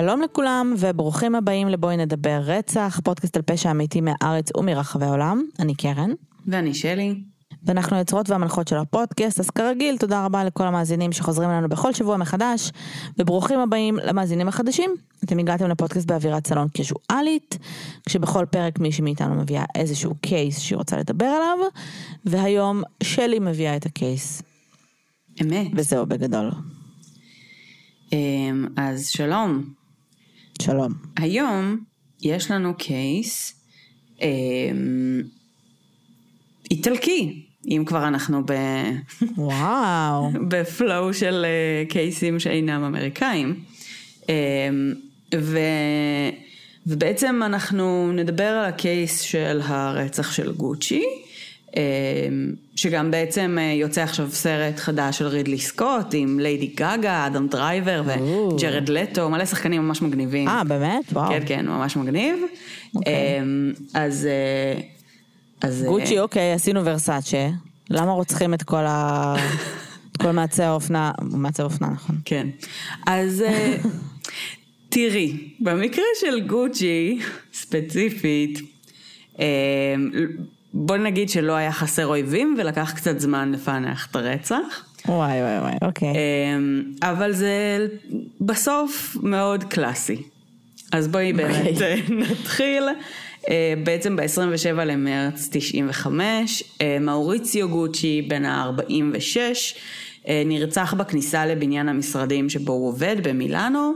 שלום לכולם וברוכים הבאים לבואי נדבר רצח, פודקאסט על פשע אמיתי מהארץ ומרחבי העולם. אני קרן. ואני שלי. ואנחנו היוצרות והמנחות של הפודקאסט, אז כרגיל, תודה רבה לכל המאזינים שחוזרים אלינו בכל שבוע מחדש, וברוכים הבאים למאזינים החדשים. אתם הגעתם לפודקאסט באווירת סלון קזואלית, כשבכל פרק מישהי מאיתנו מביאה איזשהו קייס שהיא רוצה לדבר עליו, והיום שלי מביאה את הקייס. אמת. וזהו בגדול. אמ, אז שלום. שלום. היום יש לנו קייס אמ, איטלקי, אם כבר אנחנו ב... וואו. בפלואו של אה, קייסים שאינם אמריקאים. אמ, ו... ובעצם אנחנו נדבר על הקייס של הרצח של גוצ'י, שגם בעצם אה, יוצא עכשיו סרט חדש של רידלי סקוט עם ליידי גאגה, אדם דרייבר וג'רד לטו, מלא שחקנים ממש מגניבים. אה, באמת? וואו. כן, כן, ממש מגניב. אוקיי. אמ, אז... אה, אז... אה, גוצ'י, אוקיי, עשינו ורסאצ'ה. למה רוצחים את כל ה... את כל מעצבי האופנה, מעצבי האופנה, נכון. כן. אז תראי, במקרה של גוצ'י, ספציפית, אה, בוא נגיד שלא היה חסר אויבים ולקח קצת זמן לפענח את הרצח. וואי וואי וואי, אוקיי. אה, אבל זה בסוף מאוד קלאסי. אז בואי באמת אה, נתחיל. אה, בעצם ב-27 למרץ 95, אה, מאוריציו גוצ'י בן ה-46 אה, נרצח בכניסה לבניין המשרדים שבו הוא עובד במילאנו,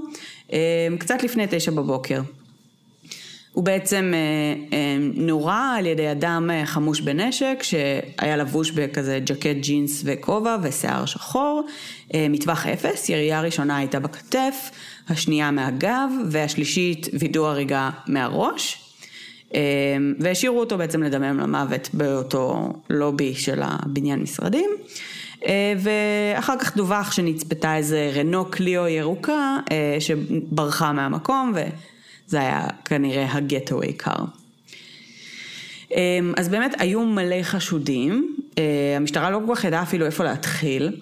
קצת לפני תשע בבוקר. הוא בעצם אה, אה, נורה על ידי אדם אה, חמוש בנשק שהיה לבוש בכזה ג'קט ג'ינס וכובע ושיער שחור, מטווח אפס, ירייה ראשונה הייתה בכתף, השנייה מהגב והשלישית וידוא הריגה מהראש. והשאירו אותו בעצם לדמם למוות באותו לובי של הבניין משרדים. ואחר כך דווח שנצפתה איזה רנו קליו ירוקה שברחה מהמקום וזה היה כנראה הגטווי קר. אז באמת היו מלא חשודים, המשטרה לא כל כך ידעה אפילו איפה להתחיל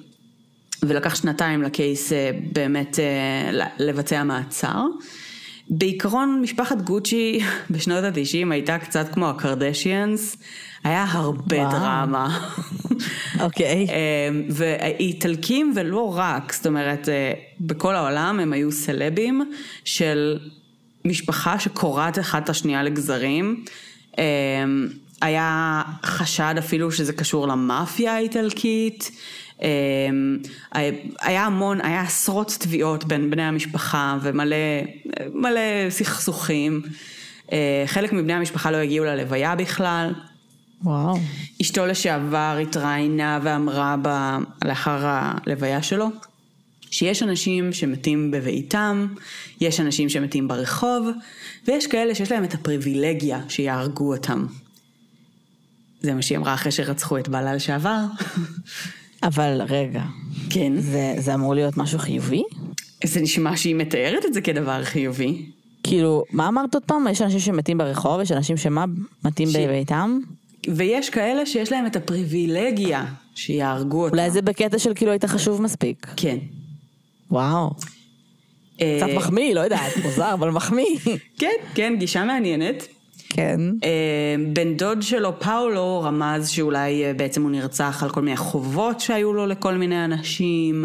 ולקח שנתיים לקייס באמת לבצע מעצר. בעיקרון משפחת גוצ'י בשנות התשעים הייתה קצת כמו הקרדשיאנס, היה הרבה וואו. דרמה. אוקיי. אמ, ואיטלקים ולא רק, זאת אומרת אה, בכל העולם הם היו סלבים של משפחה שקורעת אחת את השנייה לגזרים. אמ, היה חשד אפילו שזה קשור למאפיה האיטלקית. אמ, היה המון, היה עשרות תביעות בין בני המשפחה ומלא מלא סכסוכים. אה, חלק מבני המשפחה לא הגיעו ללוויה בכלל. וואו. אשתו לשעבר התראיינה ואמרה ב... לאחר הלוויה שלו, שיש אנשים שמתים בביתם, יש אנשים שמתים ברחוב, ויש כאלה שיש להם את הפריבילגיה שיהרגו אותם. זה מה שהיא אמרה אחרי שרצחו את בעלה לשעבר. אבל רגע, כן. זה, זה אמור להיות משהו חיובי? זה נשמע שהיא מתארת את זה כדבר חיובי. כאילו, מה אמרת עוד פעם? יש אנשים שמתים ברחוב, יש אנשים שמה? מתים ש- בביתם? ויש כאלה שיש להם את הפריבילגיה שיהרגו אותם. אולי זה בקטע של כאילו היית חשוב מספיק. כן. וואו. אה, קצת מחמיא, לא יודעת, מוזר, אבל מחמיא. כן, כן, גישה מעניינת. כן. אה, בן דוד שלו, פאולו, רמז שאולי אה, בעצם הוא נרצח על כל מיני חובות שהיו לו לכל מיני אנשים.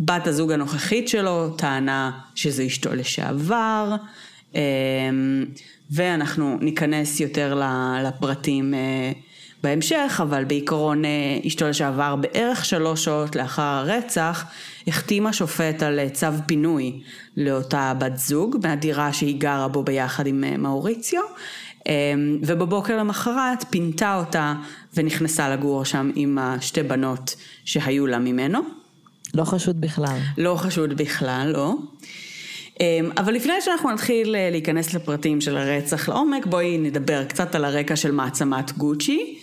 בת הזוג הנוכחית שלו טענה שזה אשתו לשעבר. אה, ואנחנו ניכנס יותר לפרטים אה, בהמשך, אבל בעיקרון אה, אשתו לשעבר בערך שלוש שעות לאחר הרצח, החתימה שופט על אה, צו פינוי לאותה בת זוג מהדירה שהיא גרה בו ביחד עם אה, מאוריציו, אה, ובבוקר למחרת פינתה אותה ונכנסה לגור שם עם השתי בנות שהיו לה ממנו. לא חשוד בכלל. לא חשוד בכלל, לא. אמ, אבל לפני שאנחנו נתחיל להיכנס לפרטים של הרצח לעומק, בואי נדבר קצת על הרקע של מעצמת גוצ'י.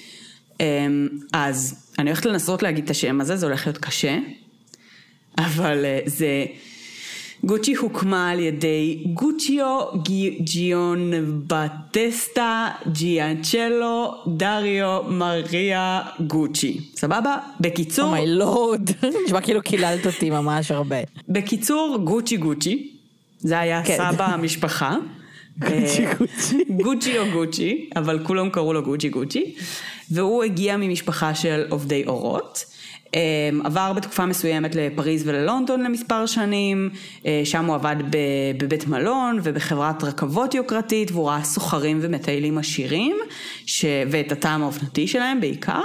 אמ, אז אני הולכת לנסות להגיד את השם הזה, זה הולך להיות קשה, אבל אה, זה... גוצ'י הוקמה על ידי גוצ'יו גי- ג'יון בטסטה ג'יאנצ'לו דריו מריה גוצ'י. סבבה? בקיצור... אומיי לורד. נשמע כאילו קיללת אותי ממש הרבה. בקיצור, גוצ'י גוצ'י. זה היה כן. סבא המשפחה. גוצ'י אה, גוצ'י. גוצ'י או גוצ'י, אבל כולם קראו לו גוצ'י גוצ'י. והוא הגיע ממשפחה של עובדי אורות. אה, עבר בתקופה מסוימת לפריז וללונדון למספר שנים, אה, שם הוא עבד בבית מלון ובחברת רכבות יוקרתית, והוא ראה סוחרים ומטיילים עשירים, ש... ואת הטעם האופנתי שלהם בעיקר.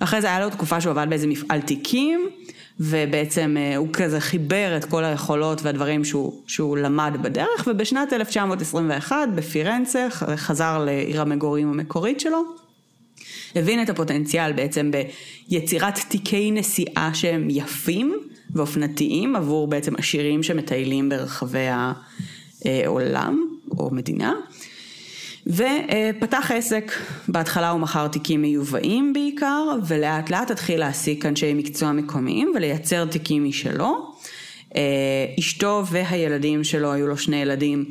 אחרי זה היה לו תקופה שהוא עבד באיזה מפעל תיקים, ובעצם אה, הוא כזה חיבר את כל היכולות והדברים שהוא, שהוא למד בדרך, ובשנת 1921 בפירנצה, חזר לעיר המגורים המקורית שלו, הבין את הפוטנציאל בעצם ביצירת תיקי נסיעה שהם יפים ואופנתיים עבור בעצם עשירים שמטיילים ברחבי העולם או מדינה. ופתח עסק, בהתחלה הוא מכר תיקים מיובאים בעיקר, ולאט לאט התחיל להעסיק אנשי מקצוע מקומיים ולייצר תיקים משלו. אה, אשתו והילדים שלו, היו לו שני ילדים,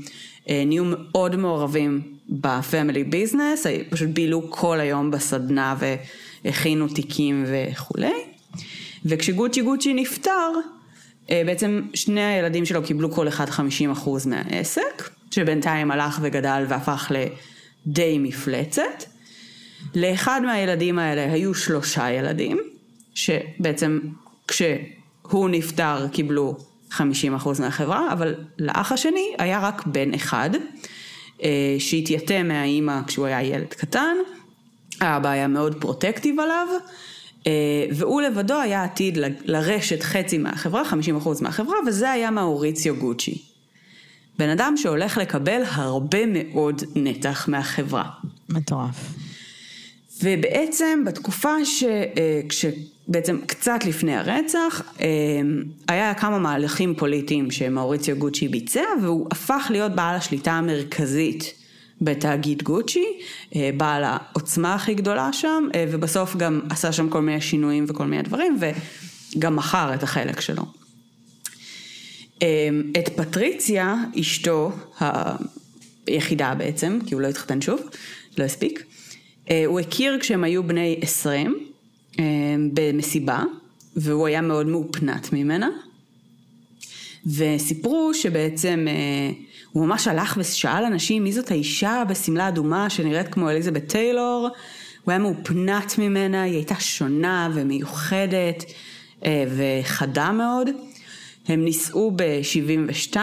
אה, נהיו מאוד מעורבים בפמילי ביזנס, פשוט בילו כל היום בסדנה והכינו תיקים וכולי. וכשגוצ'י גוצ'י נפטר, אה, בעצם שני הילדים שלו קיבלו כל אחד 50% מהעסק, שבינתיים הלך וגדל והפך לדי מפלצת. לאחד מהילדים האלה היו שלושה ילדים, שבעצם כשהוא נפטר קיבלו 50% מהחברה, אבל לאח השני היה רק בן אחד, אה, שהתייתם מהאימא כשהוא היה ילד קטן, האבא היה מאוד פרוטקטיב עליו, אה, והוא לבדו היה עתיד לרשת חצי מהחברה, 50% מהחברה, וזה היה מאוריציו גוצ'י. בן אדם שהולך לקבל הרבה מאוד נתח מהחברה. מטורף. ובעצם בתקופה ש... אה, כשבעצם קצת לפני הרצח, אה, היה כמה מהלכים פוליטיים שמאוריציו גוצ'י ביצע, והוא הפך להיות בעל השליטה המרכזית בתאגיד גוצ'י, אה, בעל העוצמה הכי גדולה שם, ובסוף גם עשה שם כל מיני שינויים וכל מיני דברים, וגם מכר את החלק שלו. את פטריציה, אשתו היחידה בעצם, כי הוא לא התחתן שוב, לא הספיק, הוא הכיר כשהם היו בני עשרים במסיבה, והוא היה מאוד מאופנת ממנה. וסיפרו שבעצם הוא ממש הלך ושאל אנשים מי זאת האישה בשמלה אדומה שנראית כמו אליזבת טיילור. הוא היה מאופנת ממנה, היא הייתה שונה ומיוחדת וחדה מאוד. הם נישאו ב-72.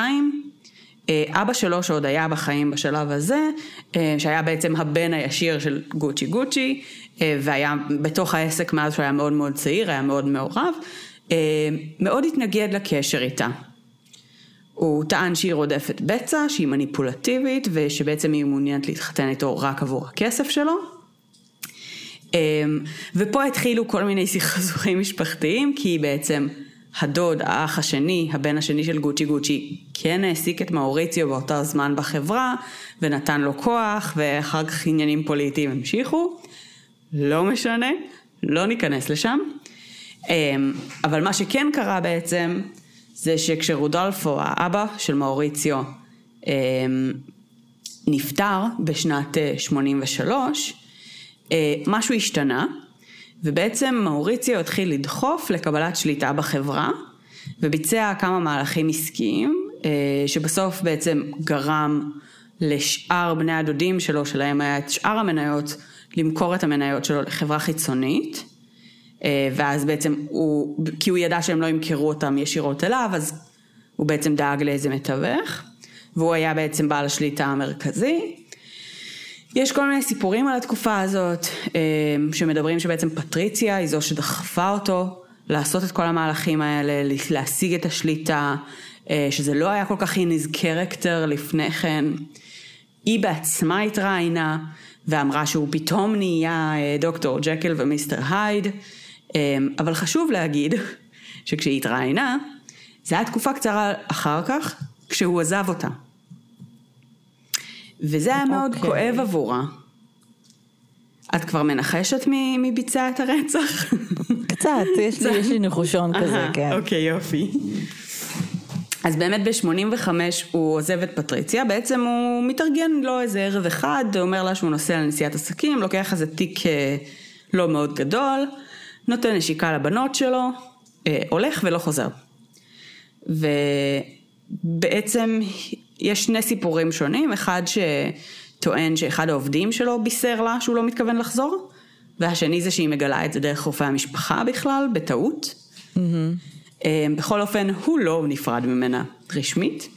אבא שלו שעוד היה בחיים בשלב הזה, שהיה בעצם הבן הישיר של גוצ'י גוצ'י, והיה בתוך העסק מאז שהוא היה מאוד מאוד צעיר, היה מאוד מעורב, מאוד התנגד לקשר איתה. הוא טען שהיא רודפת בצע, שהיא מניפולטיבית, ושבעצם היא מעוניינת להתחתן איתו רק עבור הכסף שלו. ופה התחילו כל מיני סכסוכים משפחתיים, כי בעצם הדוד, האח השני, הבן השני של גוצ'י גוצ'י, כן העסיק את מאוריציו באותו זמן בחברה, ונתן לו כוח, ואחר כך עניינים פוליטיים המשיכו. לא משנה, לא ניכנס לשם. אבל מה שכן קרה בעצם, זה שכשרודולפו, האבא של מאוריציו, נפטר בשנת 83, משהו השתנה. ובעצם מאוריציו התחיל לדחוף לקבלת שליטה בחברה, וביצע כמה מהלכים עסקיים, שבסוף בעצם גרם לשאר בני הדודים שלו, שלהם היה את שאר המניות, למכור את המניות שלו לחברה חיצונית, ואז בעצם הוא, כי הוא ידע שהם לא ימכרו אותם ישירות אליו, אז הוא בעצם דאג לאיזה מתווך, והוא היה בעצם בעל השליטה המרכזי. יש כל מיני סיפורים על התקופה הזאת, שמדברים שבעצם פטריציה היא זו שדחפה אותו לעשות את כל המהלכים האלה, להשיג את השליטה, שזה לא היה כל כך in his character לפני כן. היא בעצמה התראיינה ואמרה שהוא פתאום נהיה דוקטור ג'קל ומיסטר הייד, אבל חשוב להגיד שכשהיא התראיינה, זה היה תקופה קצרה אחר כך, כשהוא עזב אותה. וזה היה מאוד okay. כואב עבורה. את כבר מנחשת מי, מי ביצע את הרצח? קצת, יש לי, יש לי ניחושון כזה, כן. אוקיי, יופי. אז באמת ב-85 הוא עוזב את פטריציה, בעצם הוא מתארגן לו איזה ערב אחד, אומר לה שהוא נוסע לנסיעת עסקים, לוקח איזה תיק לא מאוד גדול, נותן נשיקה לבנות שלו, הולך ולא חוזר. בעצם יש שני סיפורים שונים, אחד שטוען שאחד העובדים שלו בישר לה שהוא לא מתכוון לחזור, והשני זה שהיא מגלה את זה דרך רופא המשפחה בכלל, בטעות. Mm-hmm. בכל אופן, הוא לא נפרד ממנה רשמית,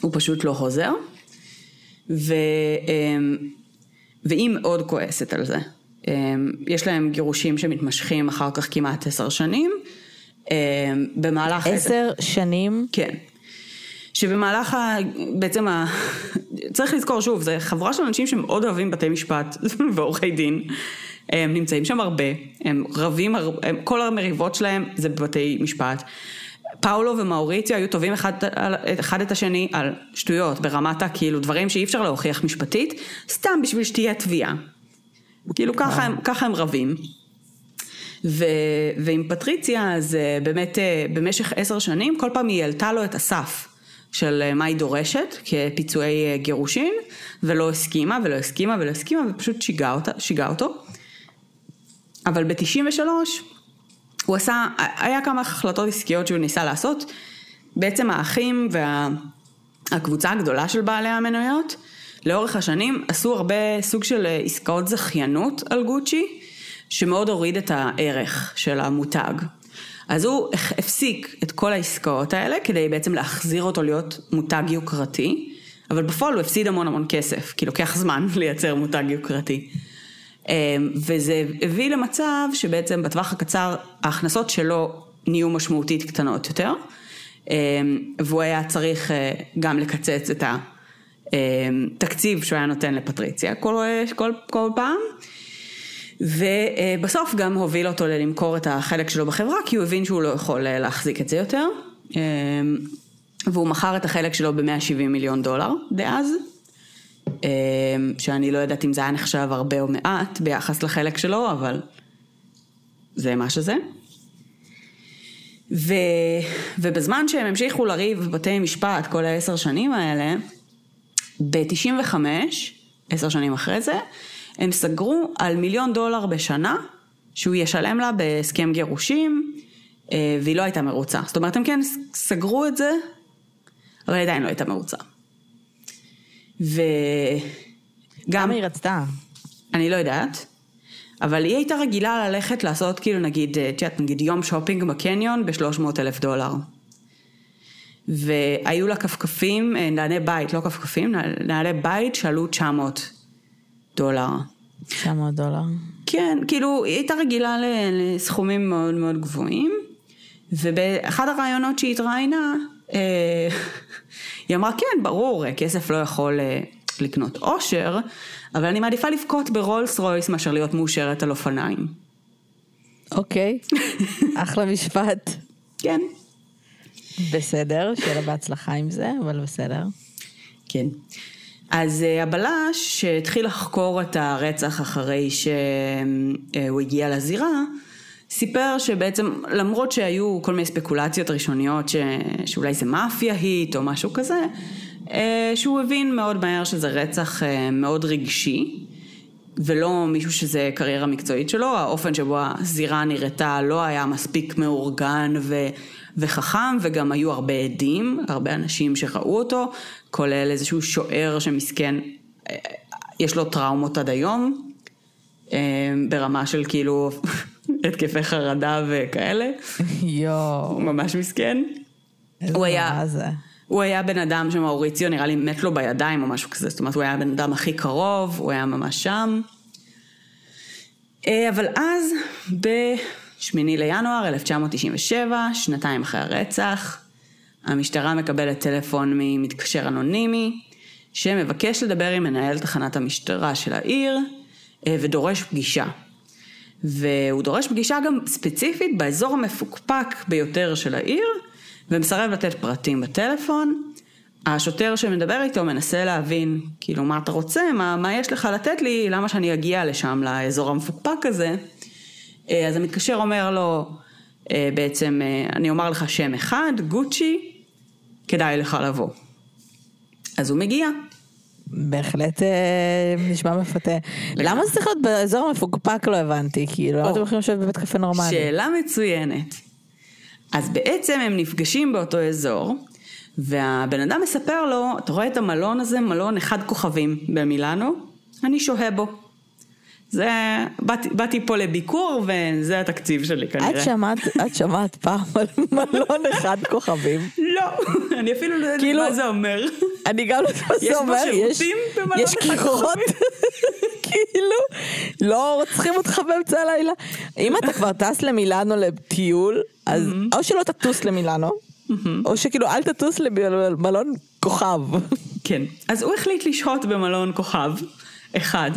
הוא פשוט לא חוזר, ו... אמ, והיא מאוד כועסת על זה. יש להם גירושים שמתמשכים אחר כך כמעט עשר שנים. במהלך... עשר שנים? כן. שבמהלך ה... בעצם ה... צריך לזכור שוב, זה חברה של אנשים שמאוד אוהבים בתי משפט ועורכי דין. הם נמצאים שם הרבה, הם רבים, הם, כל המריבות שלהם זה בבתי משפט. פאולו ומאוריציו היו טובים אחד, אחד את השני על שטויות, ברמת הכאילו דברים שאי אפשר להוכיח משפטית, סתם בשביל שתהיה תביעה. כאילו ככה הם, ככה הם רבים. ו, ועם פטריציה אז אה, באמת אה, במשך עשר שנים כל פעם היא העלתה לו את הסף של אה, מה היא דורשת כפיצויי גירושין ולא הסכימה ולא הסכימה ולא הסכימה ופשוט שיגעה, אותה, שיגעה אותו. אבל ב-93 הוא עשה, היה כמה החלטות עסקיות שהוא ניסה לעשות. בעצם האחים והקבוצה וה, הגדולה של בעלי המנויות, לאורך השנים עשו הרבה סוג של עסקאות זכיינות על גוצ'י, שמאוד הוריד את הערך של המותג. אז הוא הפסיק את כל העסקאות האלה כדי בעצם להחזיר אותו להיות מותג יוקרתי, אבל בפועל הוא הפסיד המון המון כסף, כי לוקח זמן לייצר מותג יוקרתי. אמ, וזה הביא למצב שבעצם בטווח הקצר ההכנסות שלו נהיו משמעותית קטנות יותר, אמ, והוא היה צריך אה, גם לקצץ את התקציב שהוא היה נותן לפטריציה כל, כל, כל פעם. ובסוף גם הוביל אותו ללמכור את החלק שלו בחברה, כי הוא הבין שהוא לא יכול אה, להחזיק את זה יותר. אמ, והוא מכר את החלק שלו ב-170 מיליון דולר דאז, אמ, שאני לא יודעת אם זה היה נחשב הרבה או מעט ביחס לחלק שלו, אבל זה מה שזה. ו... ובזמן שהם המשיכו לריב בבתי משפט כל העשר שנים האלה, ב-95, עשר שנים אחרי זה, הם סגרו על מיליון דולר בשנה שהוא ישלם לה בהסכם גירושים, אה, והיא לא הייתה מרוצה. זאת אומרת, הם כן סגרו את זה, אבל עדיין לא הייתה מרוצה. וגם... היא רצתה? אני לא יודעת, אבל היא הייתה רגילה ללכת לעשות כאילו נגיד, אה, את יודעת, נגיד יום שופינג בקניון ב-300 אלף דולר. והיו לה כפכפים, אה, נעלי בית, לא כפכפים, נעלי בית שעלו 900 דולר. 900 דולר. כן, כאילו היא הייתה רגילה לסכומים מאוד מאוד גבוהים, ובאחד הרעיונות שהיא התראיינה, אה, היא אמרה כן, ברור, כסף לא יכול אה, לקנות אושר, אבל אני מעדיפה לבכות ברולס רויס מאשר להיות מאושרת על אופניים. אוקיי, אחלה משפט. כן. בסדר, שיהיה לה בהצלחה עם זה, אבל בסדר. כן. אז אה, הבלש שהתחיל לחקור את הרצח אחרי שהוא הגיע לזירה, סיפר שבעצם למרות שהיו כל מיני ספקולציות ראשוניות ש... שאולי זה מאפיה היט או משהו כזה, אה, שהוא הבין מאוד מהר שזה רצח אה, מאוד רגשי ולא מישהו שזה קריירה מקצועית שלו, האופן שבו הזירה נראתה לא היה מספיק מאורגן ו... וחכם וגם היו הרבה עדים, הרבה אנשים שראו אותו, כולל איזשהו שוער שמסכן, אה, יש לו טראומות עד היום, ברמה של כאילו התקפי חרדה וכאלה. יואו. ממש מסכן. הוא היה, זה? הוא היה בן אדם שמאוריציו נראה לי מת לו בידיים או משהו כזה, זאת אומרת הוא היה הבן אדם הכי קרוב, הוא היה ממש שם. אה, אבל אז, ב-8 לינואר 1997, שנתיים אחרי הרצח, המשטרה מקבלת טלפון ממתקשר אנונימי, שמבקש לדבר עם מנהל תחנת המשטרה של העיר, אה, ודורש פגישה. והוא דורש פגישה גם ספציפית באזור המפוקפק ביותר של העיר, ומסרב לתת פרטים בטלפון. השוטר שמדבר איתו מנסה להבין, כאילו, מה אתה רוצה, מה, מה יש לך לתת לי, למה שאני אגיע לשם, לאזור המפוקפק הזה. אה, אז המתקשר אומר לו, אה, בעצם, אה, אני אומר לך שם אחד, גוצ'י, כדאי לך לבוא. אז הוא מגיע. בהחלט נשמע מפתה. למה זה צריך להיות באזור המפוקפק לא הבנתי, כאילו, למה אתם הולכים לשבת בבית קפה נורמלי? שאלה מצוינת. אז בעצם הם נפגשים באותו אזור, והבן אדם מספר לו, אתה רואה את המלון הזה, מלון אחד כוכבים במילאנו? אני שוהה בו. זה, באתי, באתי פה לביקור וזה התקציב שלי כנראה. את שמעת, את שמעת פעם על מלון אחד כוכבים? לא, אני אפילו לא יודעת כאילו- מה זה אומר. אני גם לא יודעת מה יש זה אומר, יש, שירותים במלון יש אחד קירות, כאילו, לא רוצחים אותך באמצע הלילה. אם אתה כבר טס למילאנו לטיול, אז או שלא תטוס למילאנו, או שכאילו אל תטוס למלון כוכב. כן. אז הוא החליט לשהות במלון כוכב אחד,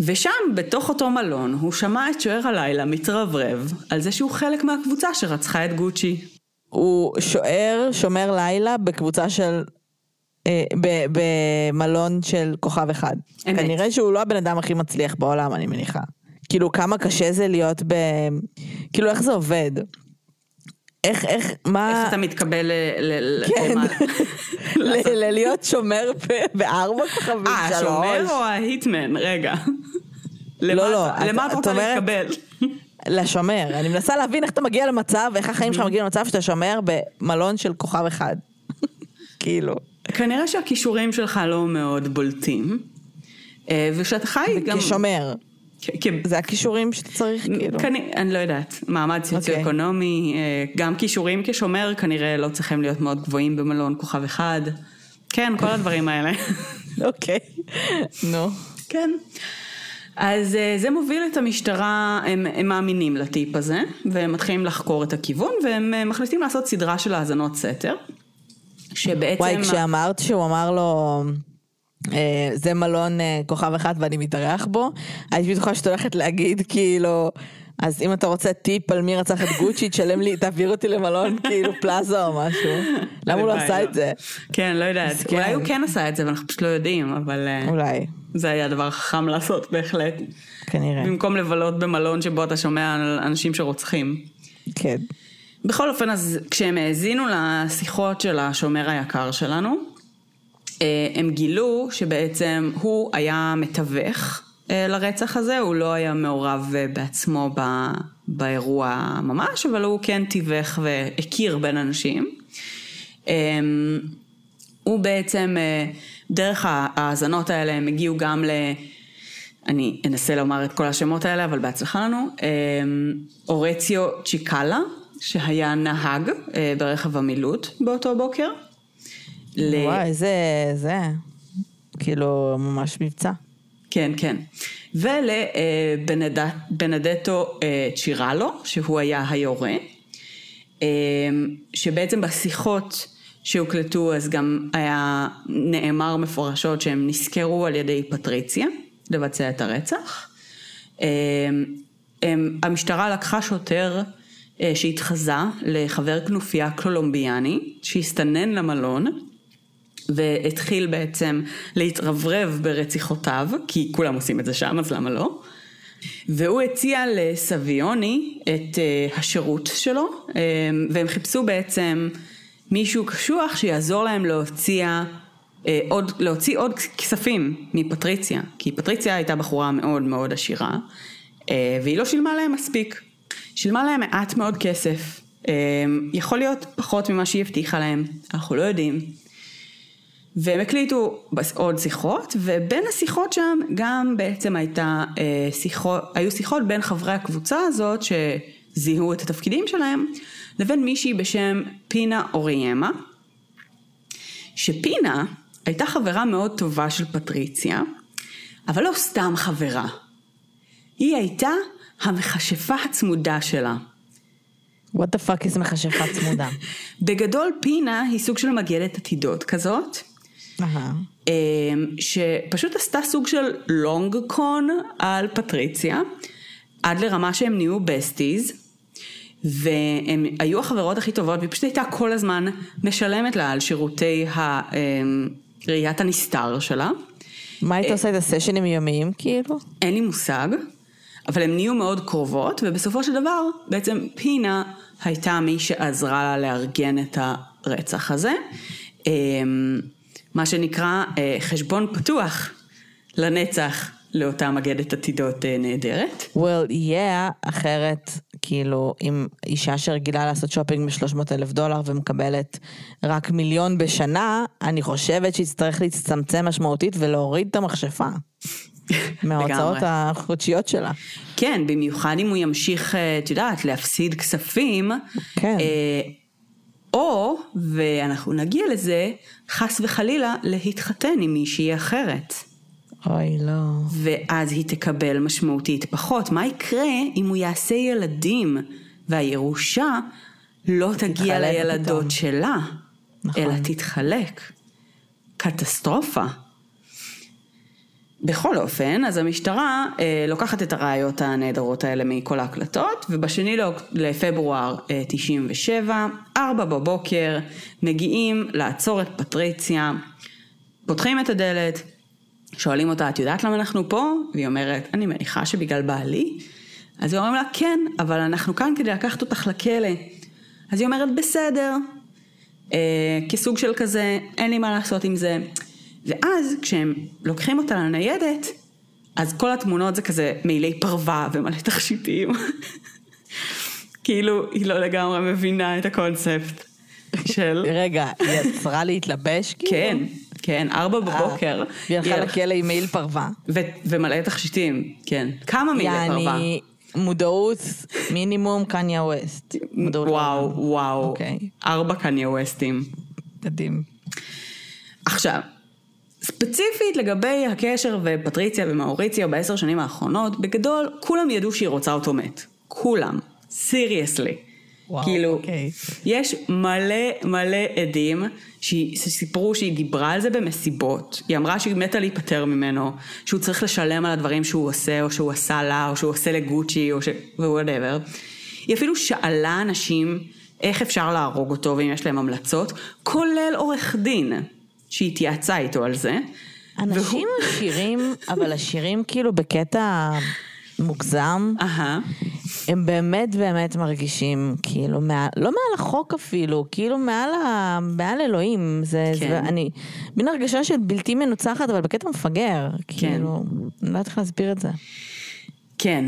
ושם, בתוך אותו מלון, הוא שמע את שוער הלילה מתרברב על זה שהוא חלק מהקבוצה שרצחה את גוצ'י. הוא שוער, שומר לילה בקבוצה של... אה, במלון של כוכב אחד. אמת. כנראה שהוא לא הבן אדם הכי מצליח בעולם, אני מניחה. כאילו, כמה קשה זה להיות ב... כאילו, איך זה עובד? איך, איך, מה... איך אתה מתקבל ל... כן. למה? ל- ל- להיות שומר בארבע כוכבים, אה, השומר שלוש. או ההיטמן? רגע. לא, לא, למה את רוצה להתקבל? לשומר. אני מנסה להבין איך אתה מגיע למצב, איך החיים. שלך מגיעים למצב שאתה שומר במלון של כוכב אחד. כאילו. כנראה שהכישורים שלך לא מאוד בולטים. אה, ושאתה חי גם... כשומר. כ- כ- זה הכישורים שאתה צריך, כאילו. כנראה, אני לא יודעת, מעמד סוציו-אקונומי, אה, גם כישורים כשומר כנראה לא צריכים להיות מאוד גבוהים במלון כוכב אחד. כן, כל הדברים האלה. אוקיי. נו. כן. אז אה, זה מוביל את המשטרה, הם, הם מאמינים לטיפ הזה, והם מתחילים לחקור את הכיוון, והם אה, מחליטים לעשות סדרה של האזנות סתר, שבעצם... וואי, כשאמרת שהוא אמר לו, זה מלון אה, כוכב אחד ואני מתארח בו, הייתי בטוחה שאת הולכת להגיד, כאילו, אז אם אתה רוצה טיפ על מי רצח את גוצ'י, תשלם לי, תעביר אותי למלון, כאילו פלאזה או משהו. למה הוא לא עשה את זה? כן, לא יודעת. אולי הוא כן עשה את זה, ואנחנו פשוט לא יודעים, אבל אה, אולי, זה היה הדבר החכם לעשות בהחלט. כנראה. במקום לבלות במלון שבו אתה שומע על אנשים שרוצחים. כן. בכל אופן, אז כשהם האזינו לשיחות של השומר היקר שלנו, אה, הם גילו שבעצם הוא היה מתווך אה, לרצח הזה, הוא לא היה מעורב אה, בעצמו ב- באירוע ממש, אבל הוא כן תיווך והכיר בין אנשים. אה, הוא בעצם, אה, דרך ההאזנות האלה הם הגיעו גם ל... אני אנסה לומר את כל השמות האלה, אבל בהצלחה לנו. אה, אורציו צ'יקלה, שהיה נהג אה, ברכב המילוט באותו בוקר. ל- וואי, זה, זה, כאילו, ממש מבצע. כן, כן. ולבנדטו אה, צ'ירלו, שהוא היה היורה, אה, שבעצם בשיחות שהוקלטו אז גם היה נאמר מפורשות שהם נזכרו על ידי פטריציה לבצע את הרצח. אה, הם- המשטרה לקחה שוטר אה, שהתחזה לחבר כנופיה קולומביאני שהסתנן למלון והתחיל בעצם להתרברב ברציחותיו, כי כולם עושים את זה שם, אז למה לא? והוא הציע לסביוני את uh, השירות שלו, um, והם חיפשו בעצם מישהו קשוח שיעזור להם להוציא, uh, עוד, להוציא עוד כספים מפטריציה, כי פטריציה הייתה בחורה מאוד מאוד עשירה, והיא לא שילמה להם מספיק. שילמה להם מעט מאוד כסף, יכול להיות פחות ממה שהיא הבטיחה להם, אנחנו לא יודעים. והם הקליטו עוד שיחות, ובין השיחות שם גם בעצם הייתה אה, שיחות, היו שיחות בין חברי הקבוצה הזאת שזיהו את התפקידים שלהם, לבין מישהי בשם פינה אוריאמה, שפינה הייתה חברה מאוד טובה של פטריציה, אבל לא סתם חברה. היא הייתה המכשפה הצמודה שלה. what the fuck is מכשפה צמודה. בגדול פינה היא סוג של מגדת עתידות כזאת, אמ, שפשוט עשתה סוג של long con על פטריציה, עד לרמה שהם נהיו besties, והם היו החברות הכי טובות, והיא פשוט הייתה כל הזמן משלמת לה על שירותי ה- אמ, ראיית הנסתר שלה. מה היית עושה את הסשנים יומיים, כאילו? אין לי מושג, אבל הן נהיו מאוד קרובות, ובסופו של דבר בעצם פינה הייתה מי שעזרה לה לארגן את הרצח הזה. מה שנקרא אה, חשבון פתוח לנצח לאותה מגדת עתידות אה, נהדרת. well, yeah, אחרת, כאילו, אם אישה שרגילה לעשות שופינג ב-300 אלף דולר ומקבלת רק מיליון בשנה, אני חושבת שהיא תצטרך להצטמצם משמעותית ולהוריד את המכשפה. מההוצאות. החודשיות שלה. כן, במיוחד אם הוא ימשיך, אה, את יודעת, להפסיד כספים. כן. אה, או, ואנחנו נגיע לזה, חס וחלילה, להתחתן עם מישהי אחרת. אוי, לא. ואז היא תקבל משמעותית פחות. מה יקרה אם הוא יעשה ילדים והירושה לא תגיע לילדות פתאום. שלה, נכון. אלא תתחלק? קטסטרופה. בכל אופן, אז המשטרה אה, לוקחת את הראיות הנהדרות האלה מכל ההקלטות, ובשני לאוק- לפברואר אה, 97, ארבע בבוקר, מגיעים לעצור את פטריציה, פותחים את הדלת, שואלים אותה, את יודעת למה אנחנו פה? והיא אומרת, אני מניחה שבגלל בעלי. אז היא אומרים לה, כן, אבל אנחנו כאן כדי לקחת אותך לכלא. אז היא אומרת, בסדר. אה, כסוג של כזה, אין לי מה לעשות עם זה. ואז כשהם לוקחים אותה לניידת, אז כל התמונות זה כזה מעילי פרווה ומלא תכשיטים. כאילו, היא לא לגמרי מבינה את הקונספט של... רגע, היא יצרה להתלבש כאילו? כן, כן, ארבע בבוקר. אה, היא הלכה לכלא עם מעיל פרווה. ומלא תכשיטים, כן. כמה מעילי פרווה? יעני, מודעות מינימום קניה ווסט. מודעות וואו. וואו. אוקיי. ארבע קניה ווסטים. מדהים. עכשיו, ספציפית לגבי הקשר ופטריציה ומאוריציו בעשר שנים האחרונות, בגדול, כולם ידעו שהיא רוצה אותו מת. כולם. סיריוסלי. וואו, כאילו, אוקיי. יש מלא מלא עדים שסיפרו שהיא דיברה על זה במסיבות. היא אמרה שהיא מתה להיפטר ממנו, שהוא צריך לשלם על הדברים שהוא עושה, או שהוא עשה לה, או שהוא עושה לגוצ'י, או ש... וואטאבר. היא אפילו שאלה אנשים איך אפשר להרוג אותו, ואם יש להם המלצות, כולל עורך דין, שהתייעצה איתו על זה. אנשים עשירים, אבל עשירים כאילו בקטע מוגזם, אהה. הם באמת באמת מרגישים כאילו, מעל, לא מעל החוק אפילו, כאילו מעל, ה, מעל אלוהים. זה, כן. זה, אני, מין הרגשה של בלתי מנוצחת, אבל בקטע מפגר. כאילו, אני לא יודעת איך להסביר את זה. כן.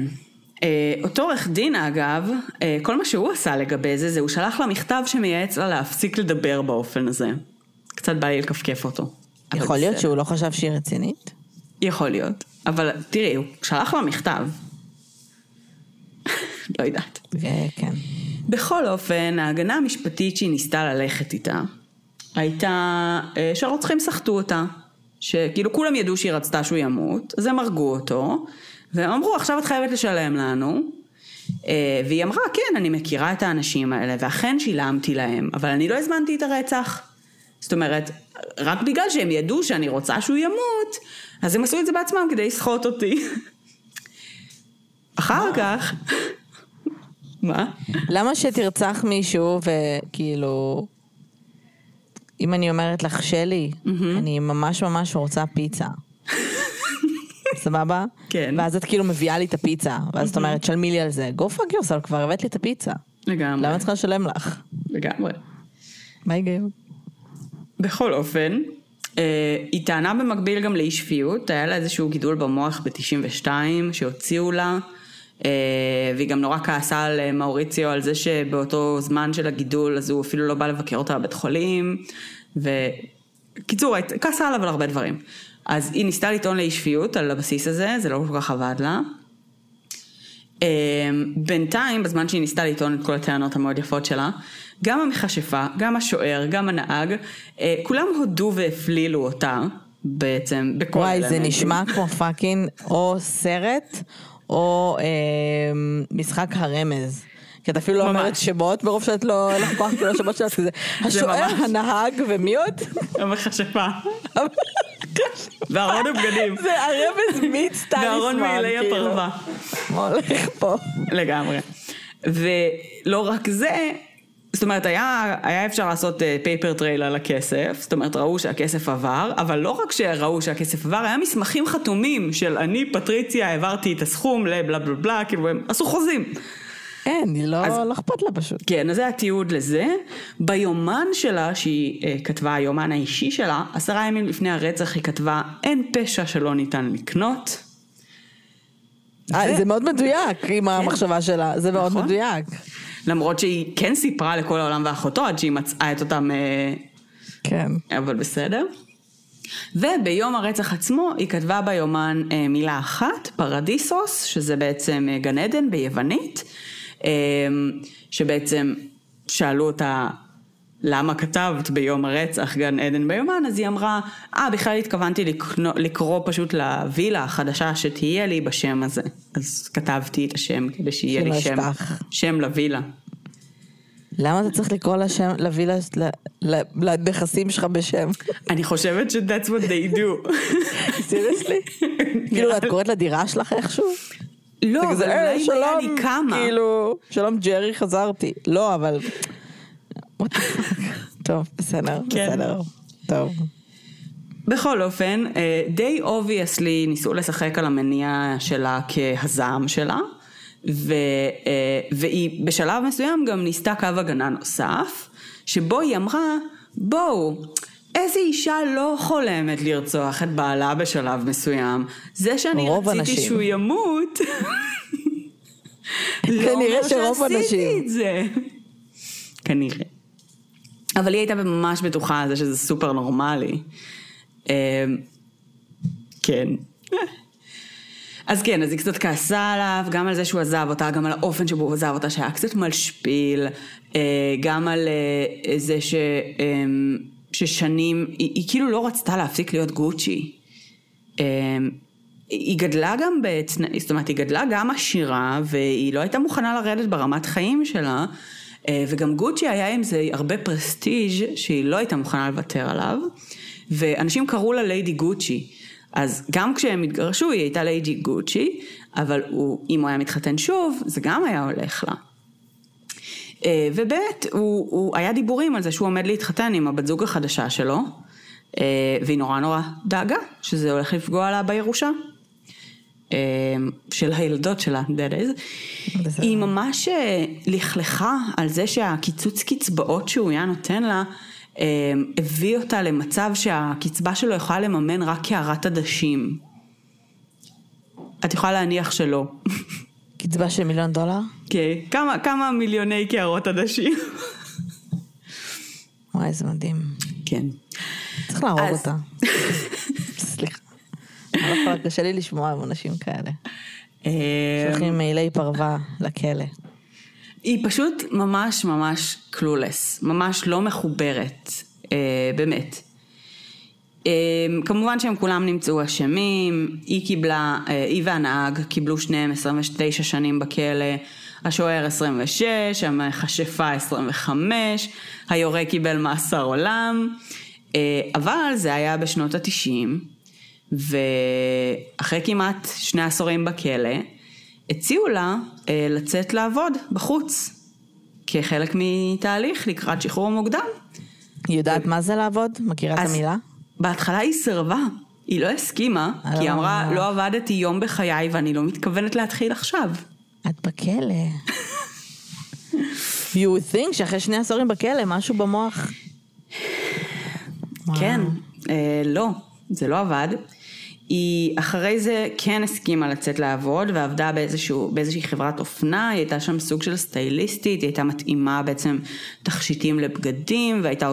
אה, אותו עורך דין אגב, אה, כל מה שהוא עשה לגבי זה, זה הוא שלח לה מכתב שמייעץ לה להפסיק לדבר באופן הזה. קצת בא לי לכפכף אותו. יכול להיות בסדר. שהוא לא חשב שהיא רצינית? יכול להיות. אבל תראי, הוא שלח לה מכתב. לא יודעת. כן. בכל אופן, ההגנה המשפטית שהיא ניסתה ללכת איתה, הייתה אה, שהרוצחים סחטו אותה. שכאילו כולם ידעו שהיא רצתה שהוא ימות, אז הם הרגו אותו, והם אמרו, עכשיו את חייבת לשלם לנו. אה, והיא אמרה, כן, אני מכירה את האנשים האלה, ואכן שילמתי להם, אבל אני לא הזמנתי את הרצח. זאת אומרת, רק בגלל שהם ידעו שאני רוצה שהוא ימות, אז הם עשו את זה בעצמם כדי לסחוט אותי. אחר כך... מה? למה שתרצח מישהו וכאילו... אם אני אומרת לך, שלי, אני ממש ממש רוצה פיצה. סבבה? כן. ואז את כאילו מביאה לי את הפיצה, ואז את אומרת, שלמי לי על זה. go fuck yourself, כבר הבאת לי את הפיצה. לגמרי. למה את צריכה לשלם לך? לגמרי. מה ההיגיון? בכל אופן, אה, היא טענה במקביל גם לאי שפיות, היה לה איזשהו גידול במוח ב-92 שהוציאו לה, אה, והיא גם נורא כעסה על אה, מאוריציו על זה שבאותו זמן של הגידול אז הוא אפילו לא בא לבקר אותה בבית חולים, וקיצור, כעסה עליו על הרבה דברים. אז היא ניסתה לטעון לאי שפיות על הבסיס הזה, זה לא כל כך עבד לה. בינתיים, בזמן שהיא ניסתה לטעון את כל הטענות המאוד יפות שלה, גם המכשפה, גם השוער, גם הנהג, אה, כולם הודו והפלילו אותה בעצם בכל וואי, זה האלמנטים. נשמע כמו fucking או סרט, או אה, משחק הרמז. כי את אפילו לא. אומרת שמות, ברוב שאת לא, אין לך כוח כאילו שמות שלך, כי זה השוער. הנהג, ומי עוד? המכשפה. וארון הבגדים. זה הרמז meets טליסמן, וארון מעילי כאילו. הפרווה. מה הולך פה? לגמרי. ולא רק זה, זאת אומרת, היה, היה אפשר לעשות paper trail על הכסף, זאת אומרת, ראו שהכסף עבר, אבל לא רק שראו שהכסף עבר, היה מסמכים חתומים של אני, פטריציה, העברתי את הסכום לבלה בלה בלה, כאילו הם עשו חוזים. אין, היא לא אז- לא אכפת לה פשוט. כן, אז זה התיעוד לזה. ביומן שלה, שהיא אה, כתבה, היומן האישי שלה, עשרה ימים לפני הרצח היא כתבה, אין פשע שלא ניתן לקנות. אה, זה מאוד מדויק עם המחשבה שלה, זה מאוד נכון. מדויק. למרות שהיא כן סיפרה לכל העולם ואחותו עד שהיא מצאה את אותם... אה, כן. אבל בסדר. וביום הרצח עצמו היא כתבה ביומן אה, מילה אחת, פרדיסוס, שזה בעצם אה, גן עדן ביוונית, אה, שבעצם שאלו אותה למה כתבת ביום הרצח גן עדן ביומן, אז היא אמרה, אה בכלל התכוונתי לקנו, לקרוא פשוט לווילה החדשה שתהיה לי בשם הזה. אז כתבתי את השם כדי שיהיה לי שם. שם לווילה. למה אתה צריך לקרוא לשם, להביא לש- ל- ל- לנכסים שלך בשם? אני חושבת ש-that's what they do. סיריוסלי? כאילו, את קוראת לדירה שלך איכשהו? לא, אבל כזה, אולי "אה, אם היה לי כמה. כאילו, שלום ג'רי, חזרתי. לא, אבל... טוב, בסדר, כן. בסדר. טוב. בכל אופן, אה, די obviously ניסו לשחק על המניע שלה כהזעם שלה, ו, אה, והיא בשלב מסוים גם ניסתה קו הגנה נוסף, שבו היא אמרה, בואו, איזה אישה לא חולמת לרצוח את בעלה בשלב מסוים. זה שאני רציתי הנשים. שהוא ימות, לא אומר שעשיתי. את זה. כנראה. אבל היא הייתה ממש בטוחה על זה שזה סופר נורמלי. אמ, כן. אז כן, אז היא קצת כעסה עליו, גם על זה שהוא עזב אותה, גם על האופן שבו הוא עזב אותה, שהיה קצת משפיל, אה, גם על אה, זה ש, אמ, ששנים, היא, היא כאילו לא רצתה להפסיק להיות גוצ'י. אמ, היא גדלה גם בתנאי, זאת אומרת, היא גדלה גם עשירה, והיא לא הייתה מוכנה לרדת ברמת חיים שלה, וגם גוצ'י היה עם זה הרבה פרסטיג' שהיא לא הייתה מוכנה לוותר עליו, ואנשים קראו לה ליידי גוצ'י. אז גם כשהם התגרשו היא הייתה ליידי גוצ'י, אבל הוא, אם הוא היה מתחתן שוב, זה גם היה הולך לה. אה, ובאמת, הוא, הוא היה דיבורים על זה שהוא עומד להתחתן עם הבת זוג החדשה שלו, אה, והיא נורא נורא דאגה שזה הולך לפגוע לה בירושה. אה, של הילדות שלה, that is. בסדר. היא ממש אה, לכלכה על זה שהקיצוץ קצבאות שהוא היה נותן לה, אה, הביא אותה למצב שהקצבה שלו יכולה לממן רק קערת עדשים. את יכולה להניח שלא. קצבה של מיליון דולר? כן, כמה, כמה מיליוני קערות עדשים. וואי, זה מדהים. כן. צריך להרוג אז- אותה. יכולה, קשה לי לשמוע עם אנשים כאלה. אה, שולחים מעילי פרווה לכלא. היא פשוט ממש ממש קלולס, ממש לא מחוברת, אה, באמת. אה, כמובן שהם כולם נמצאו אשמים, היא קיבלה, אה, היא והנהג קיבלו שניהם 29 שנים בכלא, השוער 26, המכשפה 25, היורה קיבל מאסר עולם, אה, אבל זה היה בשנות התשעים, ואחרי כמעט שני עשורים בכלא, הציעו לה אה, לצאת לעבוד בחוץ, כחלק מתהליך לקראת שחרור מוקדם. היא יודעת מה זה לעבוד? מכירה את המילה? בהתחלה היא סירבה, היא לא הסכימה, כי היא אה. אמרה, לא עבדתי יום בחיי ואני לא מתכוונת להתחיל עכשיו. את בכלא. you would think שאחרי שני עשורים בכלא, משהו במוח. כן, אה, לא, זה לא עבד. היא אחרי זה כן הסכימה לצאת לעבוד ועבדה באיזשהו, באיזושהי חברת אופנה, היא הייתה שם סוג של סטייליסטית, היא הייתה מתאימה בעצם תכשיטים לבגדים והייתה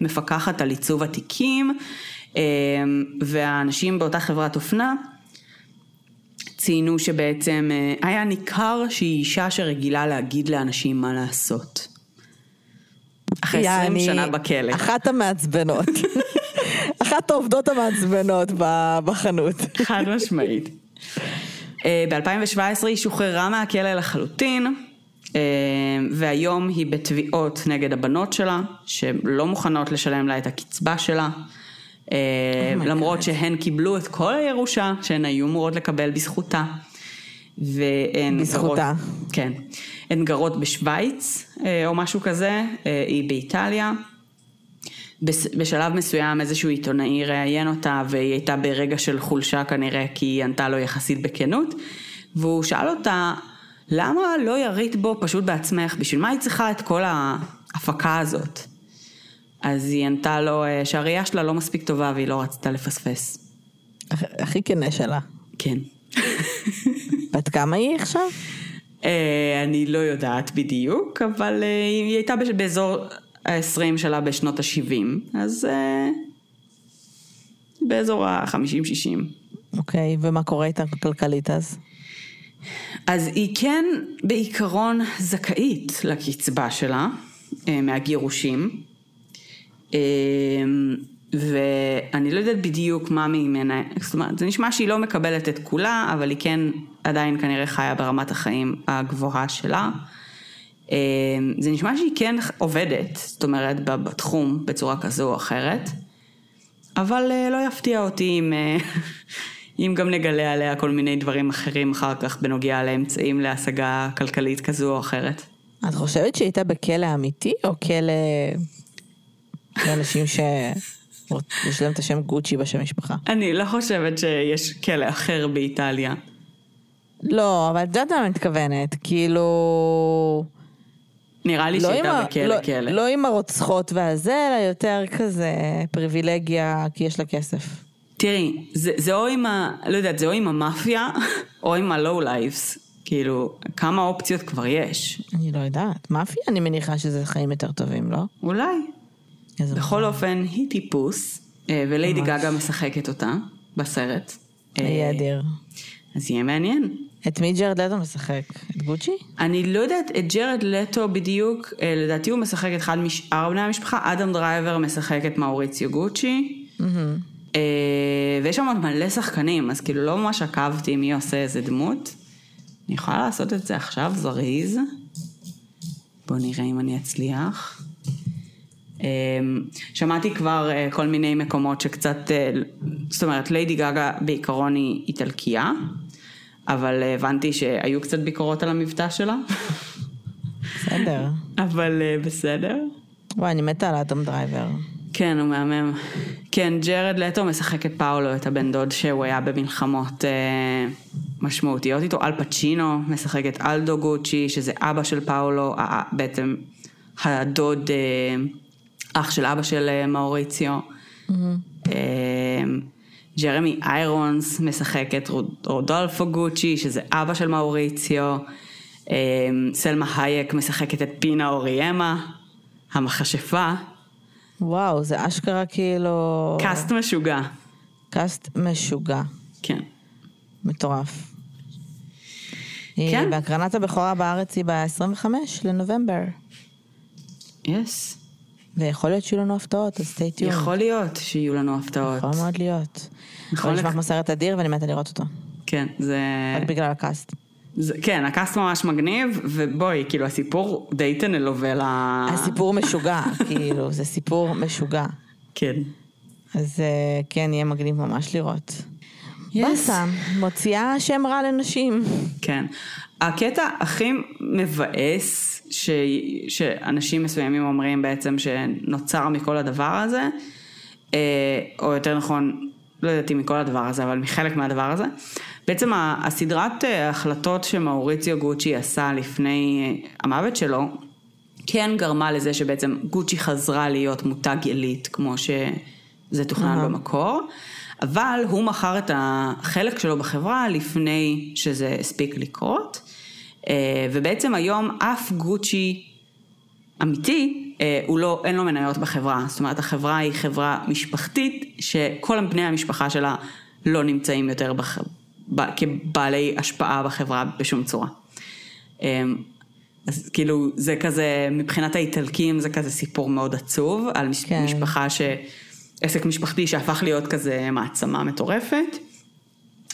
מפקחת על עיצוב התיקים אה, והאנשים באותה חברת אופנה ציינו שבעצם אה, היה ניכר שהיא אישה שרגילה להגיד לאנשים מה לעשות. אחרי 20 יעני, שנה בכלא. אחת המעצבנות. אחת העובדות המעצבנות בחנות. חד משמעית. ב-2017 היא שוחררה מהכלא לחלוטין, אה, והיום היא בתביעות נגד הבנות שלה, שלא מוכנות לשלם לה את הקצבה שלה. אה, Oh למרות God. שהן קיבלו את כל הירושה שהן היו אמורות לקבל בזכותה. והן בזכותה. גרות, כן. הן גרות בשוויץ אה, או משהו כזה, אה, היא באיטליה. בשלב מסוים איזשהו עיתונאי ראיין אותה והיא הייתה ברגע של חולשה כנראה כי היא ענתה לו יחסית בכנות והוא שאל אותה למה לא ירית בו פשוט בעצמך בשביל מה היא צריכה את כל ההפקה הזאת אז היא ענתה לו אה, שהראייה שלה לא מספיק טובה והיא לא רצתה לפספס הכ- הכי כנה שלה. כן בת כמה היא עכשיו? אה, אני לא יודעת בדיוק, אבל אה, היא הייתה באזור ה-20 שלה בשנות ה-70, אז אה, באזור ה-50-60. אוקיי, ומה קורה איתה כלכלית אז? אז היא כן בעיקרון זכאית לקצבה שלה אה, מהגירושים. אה, ואני לא יודעת בדיוק מה ממנה, זאת אומרת, זה נשמע שהיא לא מקבלת את כולה, אבל היא כן עדיין כנראה חיה ברמת החיים הגבוהה שלה. אה, זה נשמע שהיא כן עובדת, זאת אומרת, בתחום בצורה כזו או אחרת, אבל אה, לא יפתיע אותי אם, אה, אם גם נגלה עליה כל מיני דברים אחרים אחר כך בנוגע לאמצעים להשגה כלכלית כזו או אחרת. את חושבת שהיא הייתה בכלא אמיתי, או כלא לאנשים שיש להם את השם גוצ'י בשם משפחה? אני לא חושבת שיש כלא אחר באיטליה. לא, אבל את יודעת מה אני מתכוונת, כאילו... נראה לי לא שהייתה. בכלא לא, כלא. לא עם הרוצחות והזה, אלא יותר כזה פריבילגיה, כי יש לה כסף. תראי, זה, זה או עם ה... לא יודעת, זה או עם המאפיה, או עם ה low lifes. כאילו, כמה אופציות כבר יש. אני לא יודעת. מאפיה אני מניחה שזה חיים יותר טובים, לא? אולי. בכל אופן, היא טיפוס, אה, וליידי. גגה משחקת אותה בסרט. אה, יהיה אדיר. אז יהיה מעניין. את מי ג'רד לטו משחק? את גוצ'י? אני לא יודעת את ג'רד לטו בדיוק, אה, לדעתי הוא משחק את אחד משאר בני המשפחה, אדם דרייבר משחק את מאוריציו גוצ'י. אה, ויש שם עוד מלא שחקנים, אז כאילו לא ממש עקבתי מי עושה איזה דמות. אני יכולה לעשות את זה עכשיו, זריז. בואו נראה אם אני אצליח. אה, שמעתי כבר כל מיני מקומות שקצת, זאת אומרת, ליידי גגה בעיקרון היא איטלקייה, אבל הבנתי שהיו קצת ביקורות על המבטא שלה, בסדר. אבל אה, בסדר. וואי, אני מתה על האדם דרייבר. כן, הוא מהמם. כן, ג'רד לטו משחק את פאולו, את הבן דוד שהוא היה במלחמות אה, משמעותיות איתו. אל פצ'ינו משחק את אלדו גוצ'י, שזה אבא של פאולו, אה, בעצם הדוד, אה, אח של אבא של אה, מאוריציו. אה, ג'רמי איירונס משחק את רוד- רודולפו גוצ'י, שזה אבא של מאוריציו. אה, סלמה הייק משחקת את פינה אוריאמה, המכשפה. וואו, זה אשכרה כאילו... קאסט משוגע. קאסט משוגע. כן. מטורף. כן. והקרנת הבכורה בארץ היא ב-25 לנובמבר. yes. ויכול להיות שיהיו לנו הפתעות, אז stay tuned. יכול להיות שיהיו לנו הפתעות. יכול מאוד להיות. יכול יכול נשמע כמו סרט אדיר ואני מתה לראות אותו. כן, זה... רק בגלל הקאסט. זה... כן, הקאסט ממש מגניב, ובואי, כאילו הסיפור די טנלובלה... הסיפור משוגע, כאילו, זה סיפור משוגע. כן. אז אה, כן, יהיה מגניב ממש לראות. Yes. באסה, מוציאה שם רע לנשים. כן. הקטע הכי מבאס ש... שאנשים מסוימים אומרים בעצם שנוצר מכל הדבר הזה, אה, או יותר נכון, לא יודעת אם מכל הדבר הזה, אבל מחלק מהדבר הזה, בעצם הסדרת אה, החלטות שמאוריציו גוצ'י עשה לפני אה, המוות שלו, כן גרמה לזה שבעצם גוצ'י חזרה להיות מותג עילית, כמו שזה תוכנן אהה. במקור, אבל הוא מכר את החלק שלו בחברה לפני שזה הספיק לקרות, ובעצם היום אף גוצ'י אמיתי, אה, הוא לא, אין לו מניות בחברה, זאת אומרת החברה היא חברה משפחתית, שכל בני המשפחה שלה לא נמצאים יותר בח... ב... כבעלי השפעה בחברה בשום צורה. אה, אז כאילו זה כזה, מבחינת האיטלקים זה כזה סיפור מאוד עצוב, על מש... כן. משפחה ש... עסק משפחתי שהפך להיות כזה מעצמה מטורפת,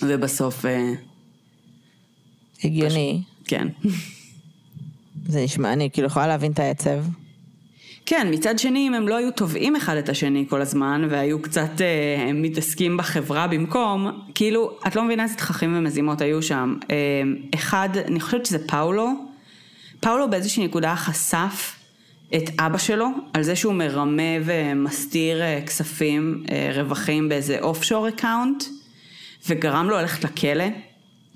ובסוף, אה, הגיוני. כן. זה נשמע, אני כאילו יכולה להבין את העצב. כן, מצד שני, אם הם לא היו תובעים אחד את השני כל הזמן, והיו קצת אה, מתעסקים בחברה במקום, כאילו, את לא מבינה איזה תככים ומזימות היו שם. אה, אחד, אני חושבת שזה פאולו, פאולו באיזושהי נקודה חשף את אבא שלו, על זה שהוא מרמה ומסתיר אה, כספים, אה, רווחים באיזה offshore account, וגרם לו ללכת לכלא.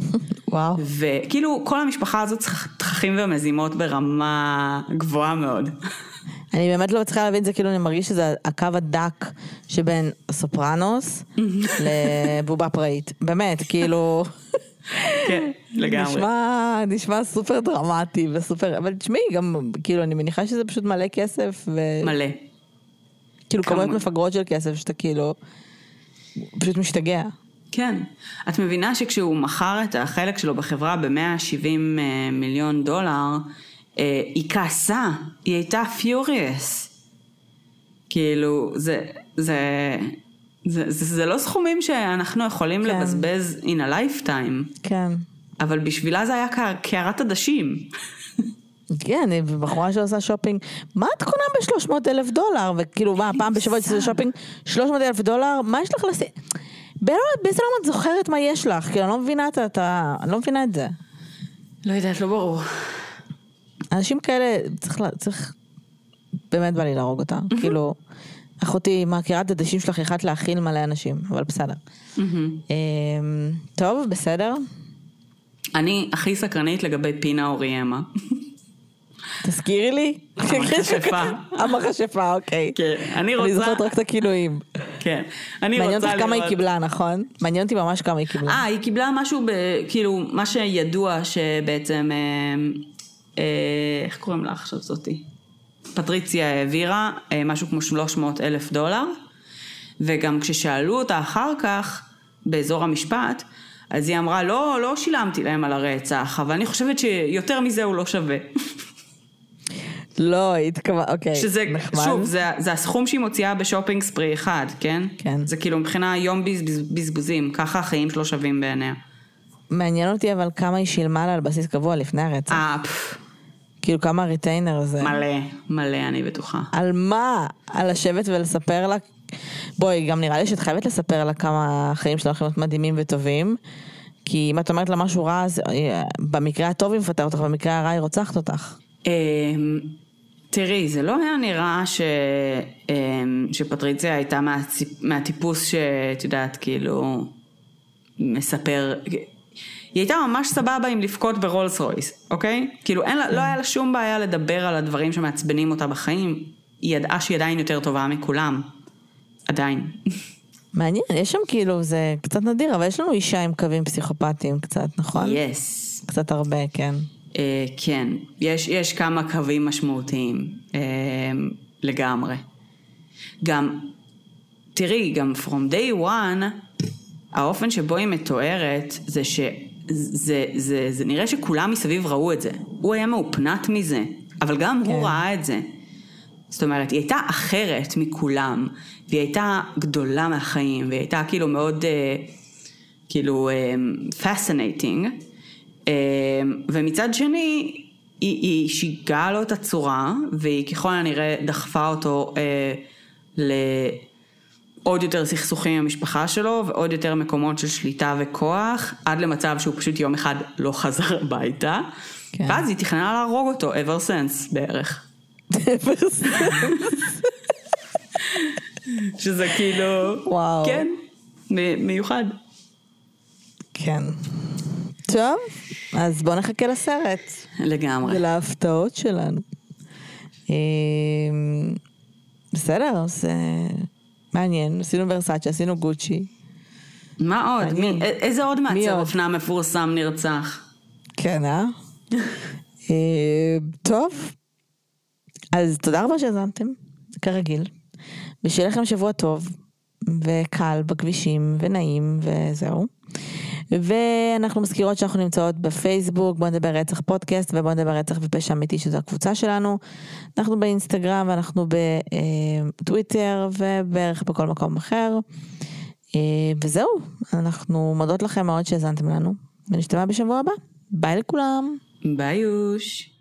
וואו. וכאילו, כל המשפחה הזאת תככים ומזימות ברמה גבוהה מאוד. אני באמת לא מצליחה להבין את זה, כאילו אני מרגיש שזה הקו הדק שבין סופרנוס לבובה פראית. באמת, כאילו, כן, לגמרי. נשמע, נשמע סופר דרמטי וסופר, אבל תשמעי, גם, כאילו, אני מניחה שזה פשוט מלא כסף, ו... מלא. כאילו, כמויות מפגרות של כסף שאתה כאילו, פשוט משתגע. כן. את מבינה שכשהוא מכר את החלק שלו בחברה ב-170 מיליון דולר, אה, היא כעסה, היא הייתה פיוריוס. כאילו, זה, זה, זה, זה, זה לא סכומים שאנחנו יכולים כן. לבזבז in a lifetime, כן. אבל בשבילה זה היה קע- קערת עדשים. כן, היא בחורה שעושה שופינג, מה את קונה ב-300 אלף דולר? וכאילו, מה, פעם בשבוע תעשי שופינג 300 אלף דולר? מה יש לך לשים? באיזה עולם את זוכרת מה יש לך? כאילו, אני לא מבינה את ה... אני לא מבינה את זה. לא יודעת, לא ברור. אנשים כאלה, צריך, צריך, באמת בא לי להרוג אותה. כאילו, אחותי, מהקערת עדשים שלך יכולת להאכיל מלא אנשים, אבל בסדר. אמ, טוב, בסדר. אני הכי סקרנית לגבי פינה אוריאמה. תזכירי לי. המכשפה. המכשפה, אוקיי. כן, אני אני רוצה... זוכרת רק את הכינויים. כן. אני מעניין רוצה אותך כמה היא לראות- קיבלה, נכון? מעניין אותי ממש כמה היא קיבלה. אה, היא קיבלה משהו, ב, כאילו, מה שידוע שבעצם, אה, אה, איך קוראים לה עכשיו זאתי? פטריציה העבירה אה, משהו כמו 300 אלף דולר, וגם כששאלו אותה אחר כך, באזור המשפט, אז היא אמרה, לא, לא שילמתי להם על הרצח, אבל אני חושבת שיותר מזה הוא לא שווה. לא, היא התכוונה, אוקיי. שזה, נחמד. שוב, זה, זה הסכום שהיא מוציאה בשופינג ספרי אחד, כן? כן. זה כאילו מבחינה יום בזבז, בזבוזים, ככה החיים שלו שווים בעיניה. מעניין אותי אבל כמה היא שילמה לה על בסיס קבוע לפני הרצח. אה, פפ, כאילו כמה הריטיינר הזה. מלא, מלא, אני בטוחה. על מה? על לשבת ולספר לה? בואי, גם נראה לי שאת חייבת לספר לה כמה החיים שלה הולכים להיות מדהימים וטובים. כי אם את אומרת לה משהו רע, אז אה, במקרה הטוב היא מפטרת אותך, במקרה הרע היא רוצחת אותך. תראי, זה לא היה נראה ש... אמ, שפטריציה הייתה מהציפ... מהטיפוס שאת יודעת, כאילו, מספר... היא הייתה ממש סבבה עם לבכות ברולס רויס, אוקיי? כאילו, אין לה, לא היה לה שום בעיה לדבר על הדברים שמעצבנים אותה בחיים. היא ידעה שהיא עדיין יותר טובה מכולם. עדיין. מעניין, יש שם כאילו, זה קצת נדיר, אבל יש לנו אישה עם קווים פסיכופטיים קצת, נכון? יס. קצת הרבה, כן. Uh, כן, יש, יש כמה קווים משמעותיים uh, לגמרי. גם, תראי, גם from day one, האופן שבו היא מתוארת זה שזה זה, זה, זה נראה שכולם מסביב ראו את זה. הוא היה מאופנת מזה, אבל גם כן. הוא. ראה את זה. זאת אומרת, היא הייתה אחרת מכולם, והיא הייתה גדולה מהחיים, והיא הייתה כאילו מאוד, uh, כאילו, um, fascinating. Um, ומצד שני, היא, היא שיגעה לו את הצורה, והיא ככל הנראה דחפה אותו uh, לעוד יותר סכסוכים עם המשפחה שלו, ועוד יותר מקומות של שליטה וכוח, עד למצב שהוא פשוט יום אחד לא חזר הביתה. כן. ואז היא תכננה להרוג אותו, ever since בערך. שזה כאילו, וואו. כן, מ- מיוחד. כן. טוב, אז בוא נחכה לסרט לגמרי. ולהפתעות שלנו. אמ, בסדר, זה מעניין. עשינו ורסאצ'ה, עשינו גוצ'י. מה עוד? מי, א- איזה עוד מעצר? אופנה מפורסם נרצח? כן, אה? אמ, טוב, אז תודה רבה שהאזנתם, כרגיל. ושיהיה לכם שבוע טוב, וקל בכבישים, ונעים, וזהו. ואנחנו מזכירות שאנחנו נמצאות בפייסבוק, בוא נדבר רצח פודקאסט, ובוא נדבר רצח ופשע אמיתי, שזו הקבוצה שלנו. אנחנו באינסטגרם, ואנחנו בטוויטר, ובערך בכל מקום אחר. אה, וזהו, אנחנו מודות לכם מאוד שהאזנתם לנו, ונשתמע בשבוע הבא. ביי לכולם. ביוש.